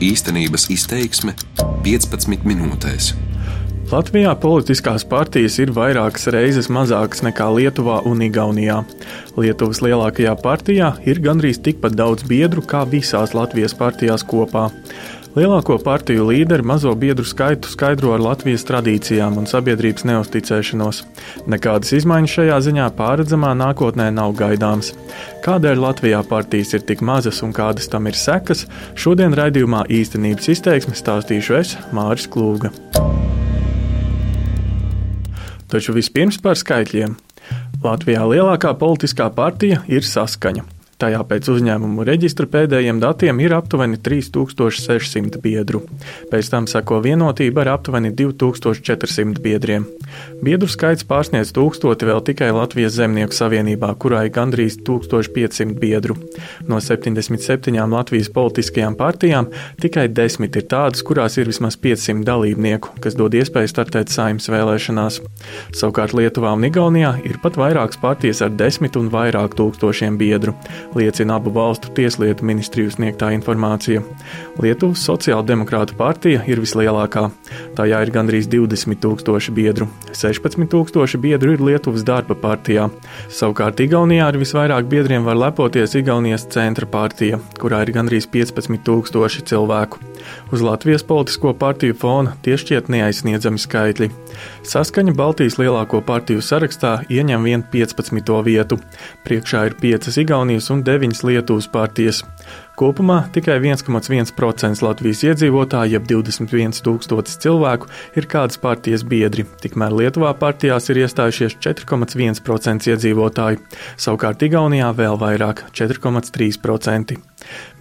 Īstenības izteiksme 15 minūtēs. Latvijā politiskās partijas ir vairākas reizes mazākas nekā Lietuvā un Igaunijā. Lietuvas lielākajā partijā ir gandrīz tikpat daudz biedru kā visās Latvijas partijās kopā. Lielāko partiju līderi mazo biedru skaitu skaidro ar Latvijas tradīcijām un sabiedrības neusticēšanos. Nekādas izmaiņas šajā ziņā pārredzamā nākotnē nav gaidāmas. Kādēļ Latvijā partijas ir tik mazas un kādas tam ir sekas, šodien raidījumā īstenības izteiksme stāstīšu es, Māris Klūga. Taču vispirms par skaitļiem. Latvijā lielākā politiskā partija ir saskaņa. Tajā pēc uzņēmumu reģistra pēdējiem datiem ir aptuveni 3600 biedru. Pēc tam seko vienotība ar aptuveni 2400 biedriem. Biedru skaits pārsniedz tūkstoti vēl tikai Latvijas Zemnieku savienībā, kurā ir gandrīz 1500 biedru. No 77 Latvijas politiskajām partijām tikai 10 ir tādas, kurās ir vismaz 500 dalībnieku, kas dod iespēju startēt saimnes vēlēšanās. Savukārt Lietuvā un Igaunijā ir pat vairākas partijas ar desmit un vairāk tūkstošiem biedru liecina abu valstu tieslietu ministriju sniegtā informācija. Lietuvas Sociāldemokrāta partija ir vislielākā. Tajā ir gandrīz 20 tūkstoši biedru. 16 tūkstoši biedru ir Lietuvas darba partijā. Savukārt Igaunijā ar visvairāk biedriem var lepoties Igaunijas centra partija, kurā ir gandrīz 15 tūkstoši cilvēku. Uz Latvijas politisko partiju fona tie šķiet neaizsniedzami skaitļi. Saskaņa Baltijas lielāko partiju sarakstā ieņem vien 15. vietu. Priekšā ir 5 Igaunijas un 9 Lietuvas partijas. Kopumā tikai 1,1% Latvijas iedzīvotāju, jeb 21,000 cilvēku, ir kādas partijas biedri, tikmēr Lietuvā partijās ir iestājušies 4,1% iedzīvotāju, savukārt Igaunijā vēl vairāk - 4,3%.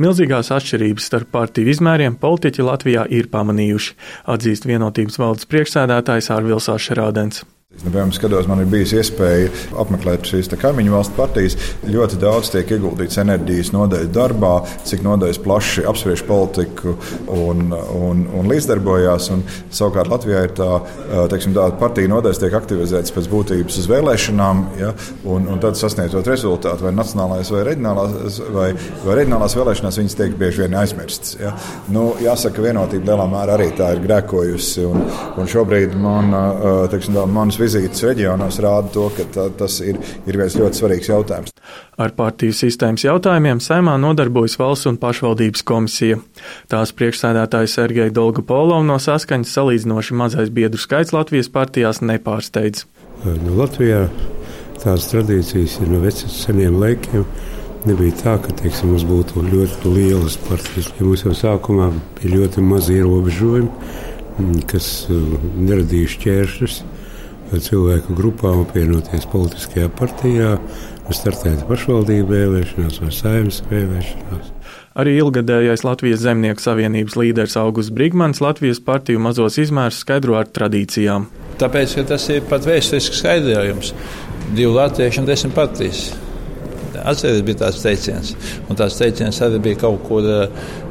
Milzīgās atšķirības starp partiju izmēriem politiķi Latvijā ir pamanījuši, atzīst vienotības valdes priekšsēdētājs Ārvils Ašerādens. Nu, piemēram, skatos, man ir bijusi iespēja apmeklēt šīs kaimiņu valstu partijas. Ļoti daudz tiek ieguldīts enerģijas nodeļas darbā, cik nodeļas plaši apspriež politiku un, un, un līdzdarbojās. Un, savukārt Latvijā ir tā, teiksim, tā partija nodeļas tiek aktivizētas pēc būtības uz vēlēšanām, ja, un, un tad sasniedzot rezultātu vai nacionālās vai reģionālās, vai, vai reģionālās vēlēšanās, viņas tiek bieži vien aizmirstas. Ja. Nu, jāsaka, vienotība lielā mērā arī tā ir grēkojusi. Un, un šobrīd man, teiksim, tā, manas vizītes reģionos rāda to, ka tā, tas ir, ir viens ļoti svarīgs jautājums. Ar partiju sistēmas jautājumiem saimā nodarbojas valsts un pašvaldības komisija. Tās priekšsēdētājs Sergeja Dolga Polovs no saskaņas salīdzinoši mazais biedru skaits Latvijas partijās nepārsteidz. Nu, Latvijā tādas tradīcijas ir no veciem seniem laikiem. Nebija tā, ka teiksim, mums būtu ļoti lielas partijas. Ja mums jau sākumā bija ļoti mazi ierobežojumi, mm, kas neradīja šķēršļus cilvēku grupām apvienoties politiskajā partijā, startēt pašvaldību vēlēšanās vai saimnes vēlēšanās. Arī ilgadējais Latvijas Zemnieku savienības līderis Augusts Brigmans Latvijas partiju mazos izmērus skaidro ar tradīcijām. Tāpēc, tas ir pat vēsturisks skaidrojums. Divi latvieši un desmit partijas. Atcerieties, bija tāds teiciens. Un tāds teiciens arī bija kaut kur, eh,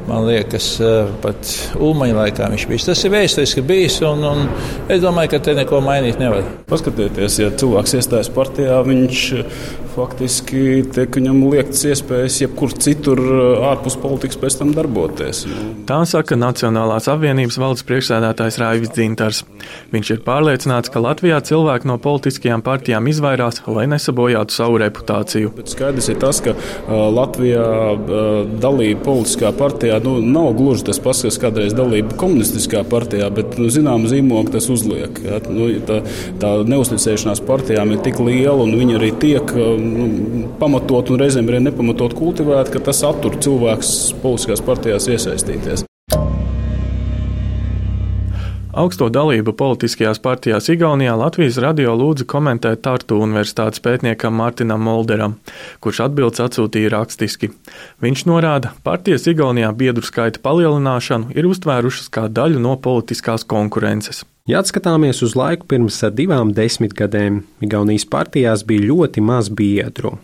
man liekas, eh, pat Ulmaņa laikā viņš bija. Tas ir vēsturiski bijis, un, un es domāju, ka te neko mainīt nevar. Paskatieties, ja cilvēks iestājas partijā, viņš faktiski tiek viņam liektas iespējas jebkur citur ārpus politikas pēc tam darboties. Tā saka Nacionālās apvienības valdes priekšsēdētājs Raivis Dzintars. Viņš ir pārliecināts, ka Latvijā cilvēki no politiskajām partijām izvairās, lai nesabojātu savu reputāciju. Bet skaidrs ir tas, ka Latvijā dalība politiskā partijā nu, nav gluži tas pats, kas kādreiz dalība komunistiskā partijā, bet nu, zinām zīmogu tas uzliek. Ja? Nu, tā, tā neusticēšanās partijām ir tik liela un viņi arī tiek nu, pamatot un reizēm arī nepamatot kultivēt, ka tas attur cilvēkus politiskās partijās iesaistīties. Augsto dalību politiskajās partijās Igaunijā Latvijas radio lūdza komentēt Tartu universitātes pētniekam Mārtiņam Molderam, kurš atbildes atsūtīja rakstiski. Viņš norāda, partijas Igaunijā biedru skaita palielināšanu ir uztvērušas kā daļu no politiskās konkurences. Ja atskatāmies uz laiku pirms divām desmitgadēm, Igaunijas partijās bija ļoti maz biedru.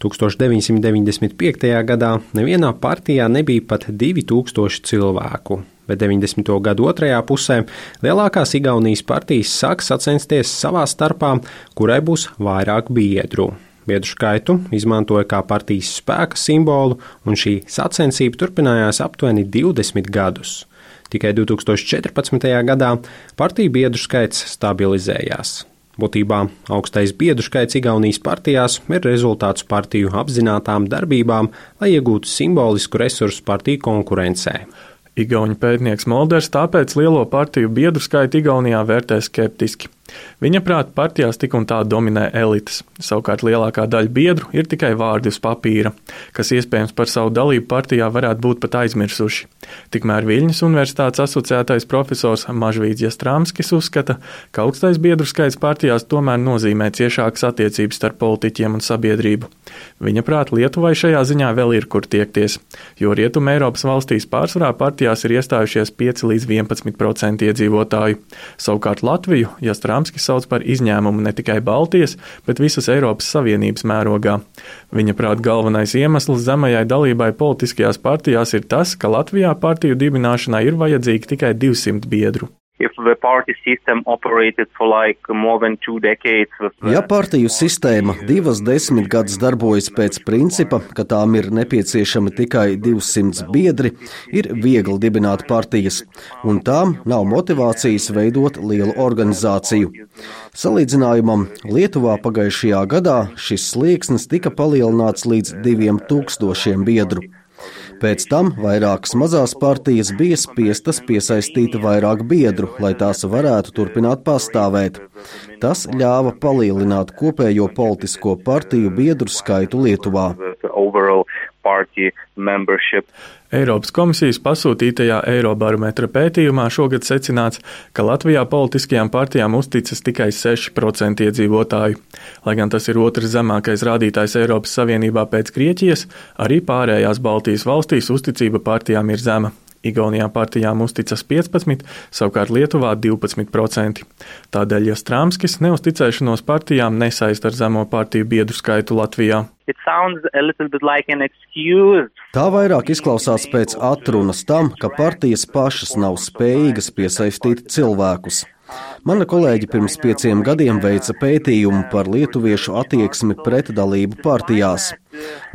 1995. gadā nevienā partijā nebija pat 2000 cilvēku bet 90. gadu otrajā pusē lielākās Igaunijas partijas sāk sacensties savā starpā, kurai būs vairāk biedru. Biedru skaitu izmantoja kā partijas spēka simbolu, un šī sacensība turpinājās aptuveni 20 gadus. Tikai 2014. gadā partiju biedru skaits stabilizējās. Būtībā augstais biedru skaits Igaunijas partijās ir rezultāts partiju apzinātām darbībām, lai iegūtu simbolisku resursu partiju konkurencē. Igauņu pētnieks Molders tāpēc lielo partiju biedru skaitu Igaunijā vērtē skeptiski. Viņa prāt, partijās tik un tā dominē elites. Savukārt lielākā daļa biedru ir tikai vārdi uz papīra, kas iespējams par savu dalību partijā varētu būt pat aizmirsuši. Tikmēr Viļņas Universitātes asociētais profesors Mažvīds Jastrāmskis uzskata, ka augstais biedru skaits partijās tomēr nozīmē ciešākas attiecības starp politiķiem un sabiedrību. Viņa prāt, Lietuvai šajā ziņā vēl ir kur tiekties, jo Rietuma Eiropas valstīs pārsvarā partijās ir iestājušies 5 līdz 11% iedzīvotāju. Savukārt Latviju Jastrāmskis sauc par izņēmumu ne tikai Baltijas, bet visas Eiropas Savienības mērogā. Viņa prāt, galvenais iemesls zemajai dalībai politiskajās partijās ir tas, ka Latvijā partiju dibināšanai ir vajadzīgi tikai 200 biedru. Ja partiju sistēma divas desmitgadus darbojas pēc principa, ka tām ir nepieciešami tikai 200 biedri, ir viegli dibināt partijas, un tām nav motivācijas veidot lielu organizāciju. Salīdzinājumam Lietuvā pagājušajā gadā šis slieksnis tika palielināts līdz 2000 biedru. Pēc tam vairākas mazās partijas bija spiestas piesaistīt vairāk biedru, lai tās varētu turpināt pastāvēt. Tas ļāva palielināt kopējo politisko partiju biedru skaitu Lietuvā. Eiropas komisijas pasūtītajā Eirobarometra pētījumā šogad secināts, ka Latvijā politiskajām partijām uzticas tikai 6% iedzīvotāju. Lai gan tas ir otrs zemākais rādītājs Eiropas Savienībā pēc Grieķijas, arī pārējās Baltijas valstīs uzticība partijām ir zema. Igaunijā partijām uzticas 15, savukārt Lietuvā 12%. Tādēļ, ja Strāmskis neusticēšanos partijām nesaist ar zemo partiju biedru skaitu Latvijā. Like Tā vairāk izklausās pēc atrunas tam, ka partijas pašas nav spējīgas piesaistīt cilvēkus. Mana kolēģi pirms pieciem gadiem veica pētījumu par lietuviešu attieksmi pret dalību partijās.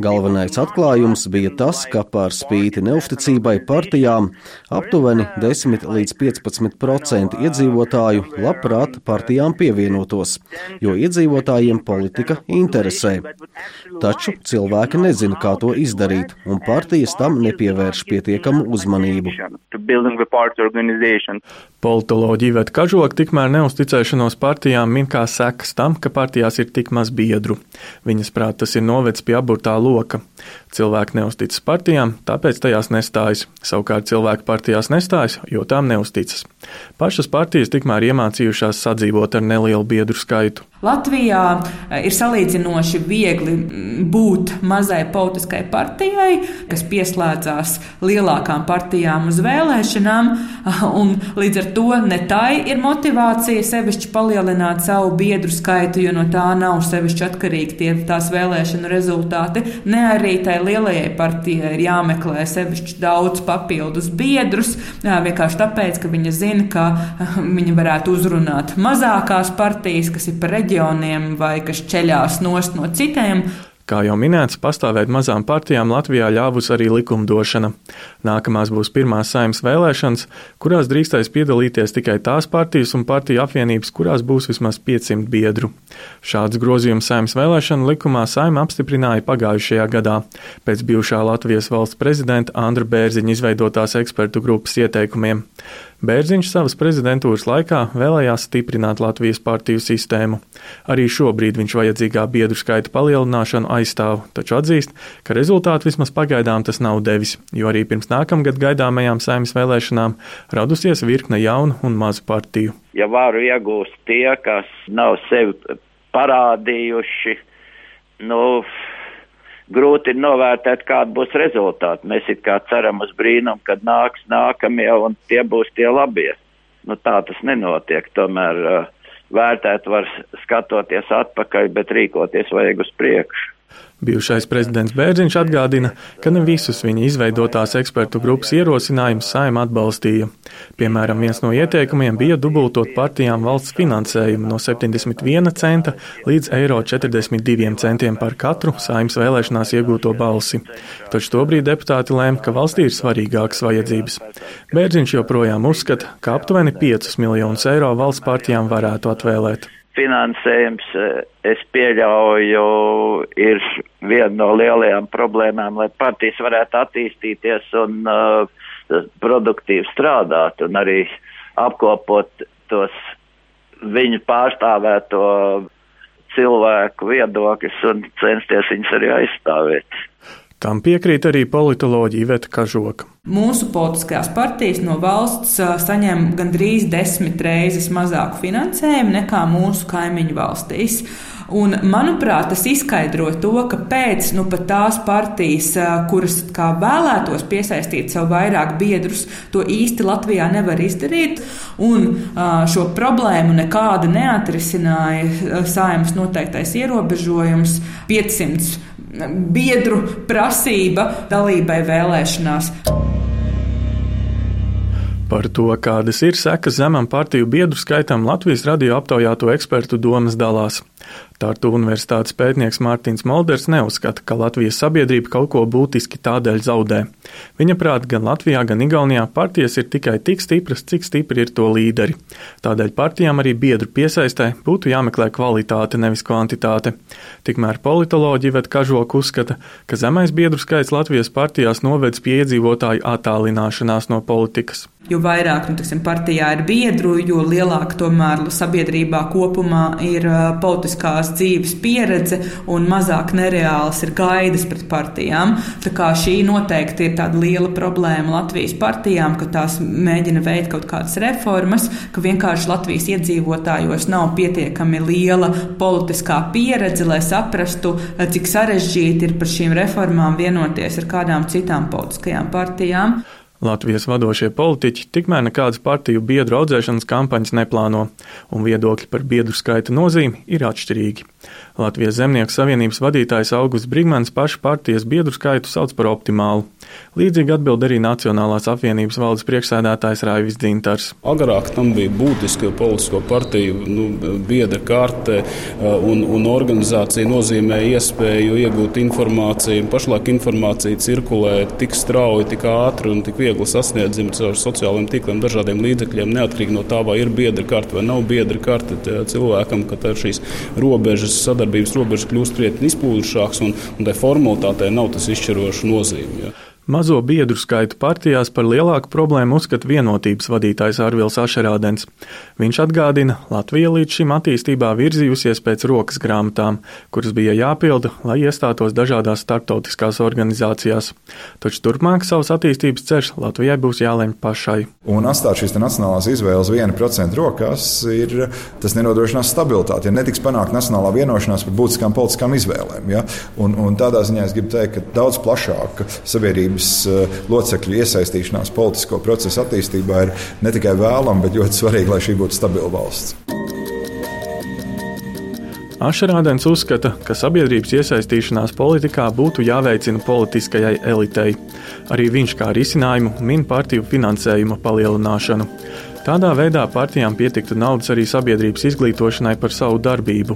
Galvenais atklājums bija tas, ka par spīti neusticībai partijām aptuveni 10 līdz 15% iedzīvotāju labprāt partijām pievienotos, jo iedzīvotājiem politika interesē. Taču cilvēki nezina, kā to izdarīt, un partijas tam nepievērš pietiekamu uzmanību. Politoloģija Iveta Kažoka tikmēr neusticēšanos partijām min kā sekas tam, ka partijās ir tik maz biedru. Viņas prāt tas ir novedis pie aburtā loka. Cilvēki neusticas partijām, tāpēc tajās nestājas. Savukārt cilvēki partijās nestājas, jo tām neusticas. Pašas partijas tikmēr iemācījušās sadzīvot ar nelielu biedru skaitu. Latvijā eh, ir salīdzinoši viegli būt mazai politiskai partijai, kas pieslēdzās lielākām partijām uz vēlēšanām, un līdz ar to ne tai ir motivācija sevišķi palielināt savu biedru skaitu, jo no tā nav sevišķi atkarīgi tie tās vēlēšanu rezultāti, ne arī tai lielajai partijai ir jāmeklē sevišķi daudz papildus biedrus, vienkārši tāpēc, ka viņa zina, ka viņa varētu uzrunāt mazākās partijas, kas ir par reģioniem vai kas ceļās nost no citiem. Kā jau minēts, pastāvēt mazām partijām Latvijā ļāvusi arī likumdošana. Nākamās būs pirmās saimnes vēlēšanas, kurās drīkstēs piedalīties tikai tās partijas un partiju apvienības, kurās būs vismaz 500 biedru. Šāds grozījums saimnes vēlēšana likumā saima apstiprināja pagājušajā gadā pēc bijušā Latvijas valsts prezidenta Andra Bērziņa izveidotās ekspertu grupas ieteikumiem. Bērziņš savas prezidentūras laikā vēlējās stiprināt Latvijas partiju sistēmu. Arī šobrīd viņš vajadzīgā biedru skaita palielināšanu aizstāv, taču atzīst, ka rezultātu vismaz pagaidām tas nav devis, jo arī pirms nākamgad gaidāmajām saimnes vēlēšanām radusies virkne jaunu un mazu partiju. Ja varu iegūst tie, kas nav sevi parādījuši, nu, grūti novērtēt, kāda būs rezultāti. Mēs it kā ceram uz brīnumu, kad nāks nākamie un tie būs tie labie. Nu, tā tas nenotiek. Tomēr uh, vērtēt var skatoties atpakaļ, bet rīkoties vajag uz priekšu. Bijušais prezidents Bērziņš atgādina, ka ne visus viņa izveidotās ekspertu grupas ierosinājumus saima atbalstīja. Piemēram, viens no ieteikumiem bija dubultot partijām valsts finansējumu no 71 centa līdz eiro 42 centiem par katru saimas vēlēšanās iegūto balsi. Taču tobrīd deputāti lēma, ka valstī ir svarīgākas vajadzības. Bērziņš joprojām uzskata, ka aptuveni 5 miljonus eiro valsts partijām varētu atvēlēt finansējums, eh, es pieļauju, ir viena no lielajām problēmām, lai partijas varētu attīstīties un uh, produktīvi strādāt un arī apkopot tos viņu pārstāvēto cilvēku viedokļus un censties viņus arī aizstāvēt. Tam piekrīt arī politoloģija Iveta Kažoka. Mūsu politiskās partijas no valsts saņem gandrīz desmit reizes mazāku finansējumu nekā mūsu kaimiņu valstīs. Un, manuprāt, tas izskaidro to, kāpēc nu, tās partijas, kuras vēlētos piesaistīt sev vairāk biedrus, to īsti Latvijā nevar izdarīt. Un šo problēmu nekāda neatrisināja saimnes noteiktais ierobežojums 500 biedru prasība dalībai vēlēšanās. Par to, kādas ir sekas zemam partiju biedru skaitam, Latvijas radio aptaujāto ekspertu domas dalās. Tartu Universitātes pētnieks Mārtiņš Molders neuzskata, ka Latvijas sabiedrība kaut ko būtiski tādēļ zaudē. Viņa prāt, gan Latvijā, gan Igaunijā partijas ir tikai tik stipras, cik stipri ir to līderi. Tādēļ partijām arī biedru piesaistē būtu jāmeklē kvalitāte, nevis kvantitāte. Tikmēr politoloģi Vet Kažok uzskata, ka zemais biedru skaits Latvijas partijās novedz pie iedzīvotāju attālināšanās no politikas. Jo vairāk nu, tiksim, partijā ir biedru, jo lielāka tomēr sabiedrībā kopumā ir politiskās dzīves pieredze un mazāk nereāls ir gaidas pret partijām. Tā kā šī noteikti ir tāda liela problēma Latvijas partijām, ka tās mēģina veikt kaut kādas reformas, ka vienkārši Latvijas iedzīvotājos nav pietiekami liela politiskā pieredze, lai saprastu, cik sarežģīti ir par šīm reformām vienoties ar kādām citām politiskajām partijām. Latvijas vadošie politiķi tikmēr nekādas partiju biedru audzēšanas kampaņas neplāno, un viedokļi par biedru skaita nozīmi ir atšķirīgi. Latvijas Zemnieku savienības vadītājs Augusts Brigmans pašu partijas biedru skaitu sauc par optimālu. Līdzīgi atbild arī Nacionālās apvienības valdes priekšsēdētājs Raivis Dzintars. Agrāk tam bija būtiska politisko partiju nu, biedra kārte un, un organizācija nozīmē iespēju iegūt informāciju. Pašlaik informācija cirkulē tik strauji, tik ātri un tik viegli sasniedzama caur sociālajiem tīkliem, dažādiem līdzekļiem, neatkarīgi no tā, vai ir biedra karte vai nav biedra karte cilvēkam, ka šīs robežas sadarbības robežas kļūst krietni izplūdušākas, un, un tai formalitātei nav tas izšķirošs nozīme. Ja. Mazo biedru skaitu partijās par lielāku problēmu uzskata vienotības vadītājs Arvils Ašerādens. Viņš atgādina, Latvija līdz šim attīstībā virzījusies pēc rokas grāmatām, kuras bija jāpilda, lai iestātos dažādās starptautiskās organizācijās. Taču turpmāk savas attīstības ceļš Latvijai būs jālemj pašai. Un atstāt šīs nacionālās izvēles 1% rokās, ir, tas nenodrošinās stabilitāti. Ja netiks panākt nacionālā vienošanās par būtiskām politiskām izvēlēm, ja? un, un tādā ziņā es gribu teikt, ka daudz plašāka sabiedrība sabiedrības eh, locekļu iesaistīšanās politisko procesu attīstībā ir ne tikai vēlama, bet ļoti svarīga, lai šī būtu stabila valsts. Ašerādens uzskata, ka sabiedrības iesaistīšanās politikā būtu jāveicina politiskajai elitei. Arī viņš kā risinājumu min partiju finansējuma palielināšanu. Tādā veidā partijām pietiktu naudas arī sabiedrības izglītošanai par savu darbību.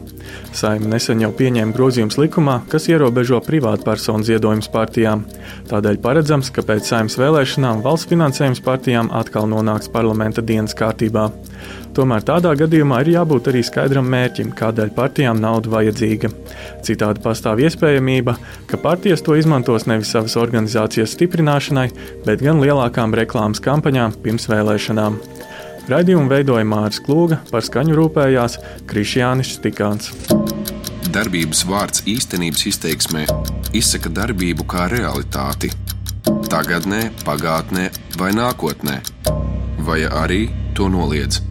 Saima nesen jau pieņēma grozījums likumā, kas ierobežo privātpersonu ziedojumus partijām. Tādēļ paredzams, ka pēc saimnes vēlēšanām valsts finansējums partijām atkal nonāks parlamenta dienas kārtībā. Tomēr tādā gadījumā ir jābūt arī skaidram mērķim, kādēļ partijām nauda vajadzīga. Citādi pastāv iespējamība, ka partijas to izmantos nevis savas organizācijas stiprināšanai, bet gan lielākām reklāmas kampaņām pirms vēlēšanām. Raidījumu veidoja Māris Klūga, par skaņu rūpējās Krišjānis Stikāns. Darbības vārds īstenības izteiksmē izsaka darbību kā realitāti. Tagatnē, pagātnē vai nākotnē, vai arī to noliedz.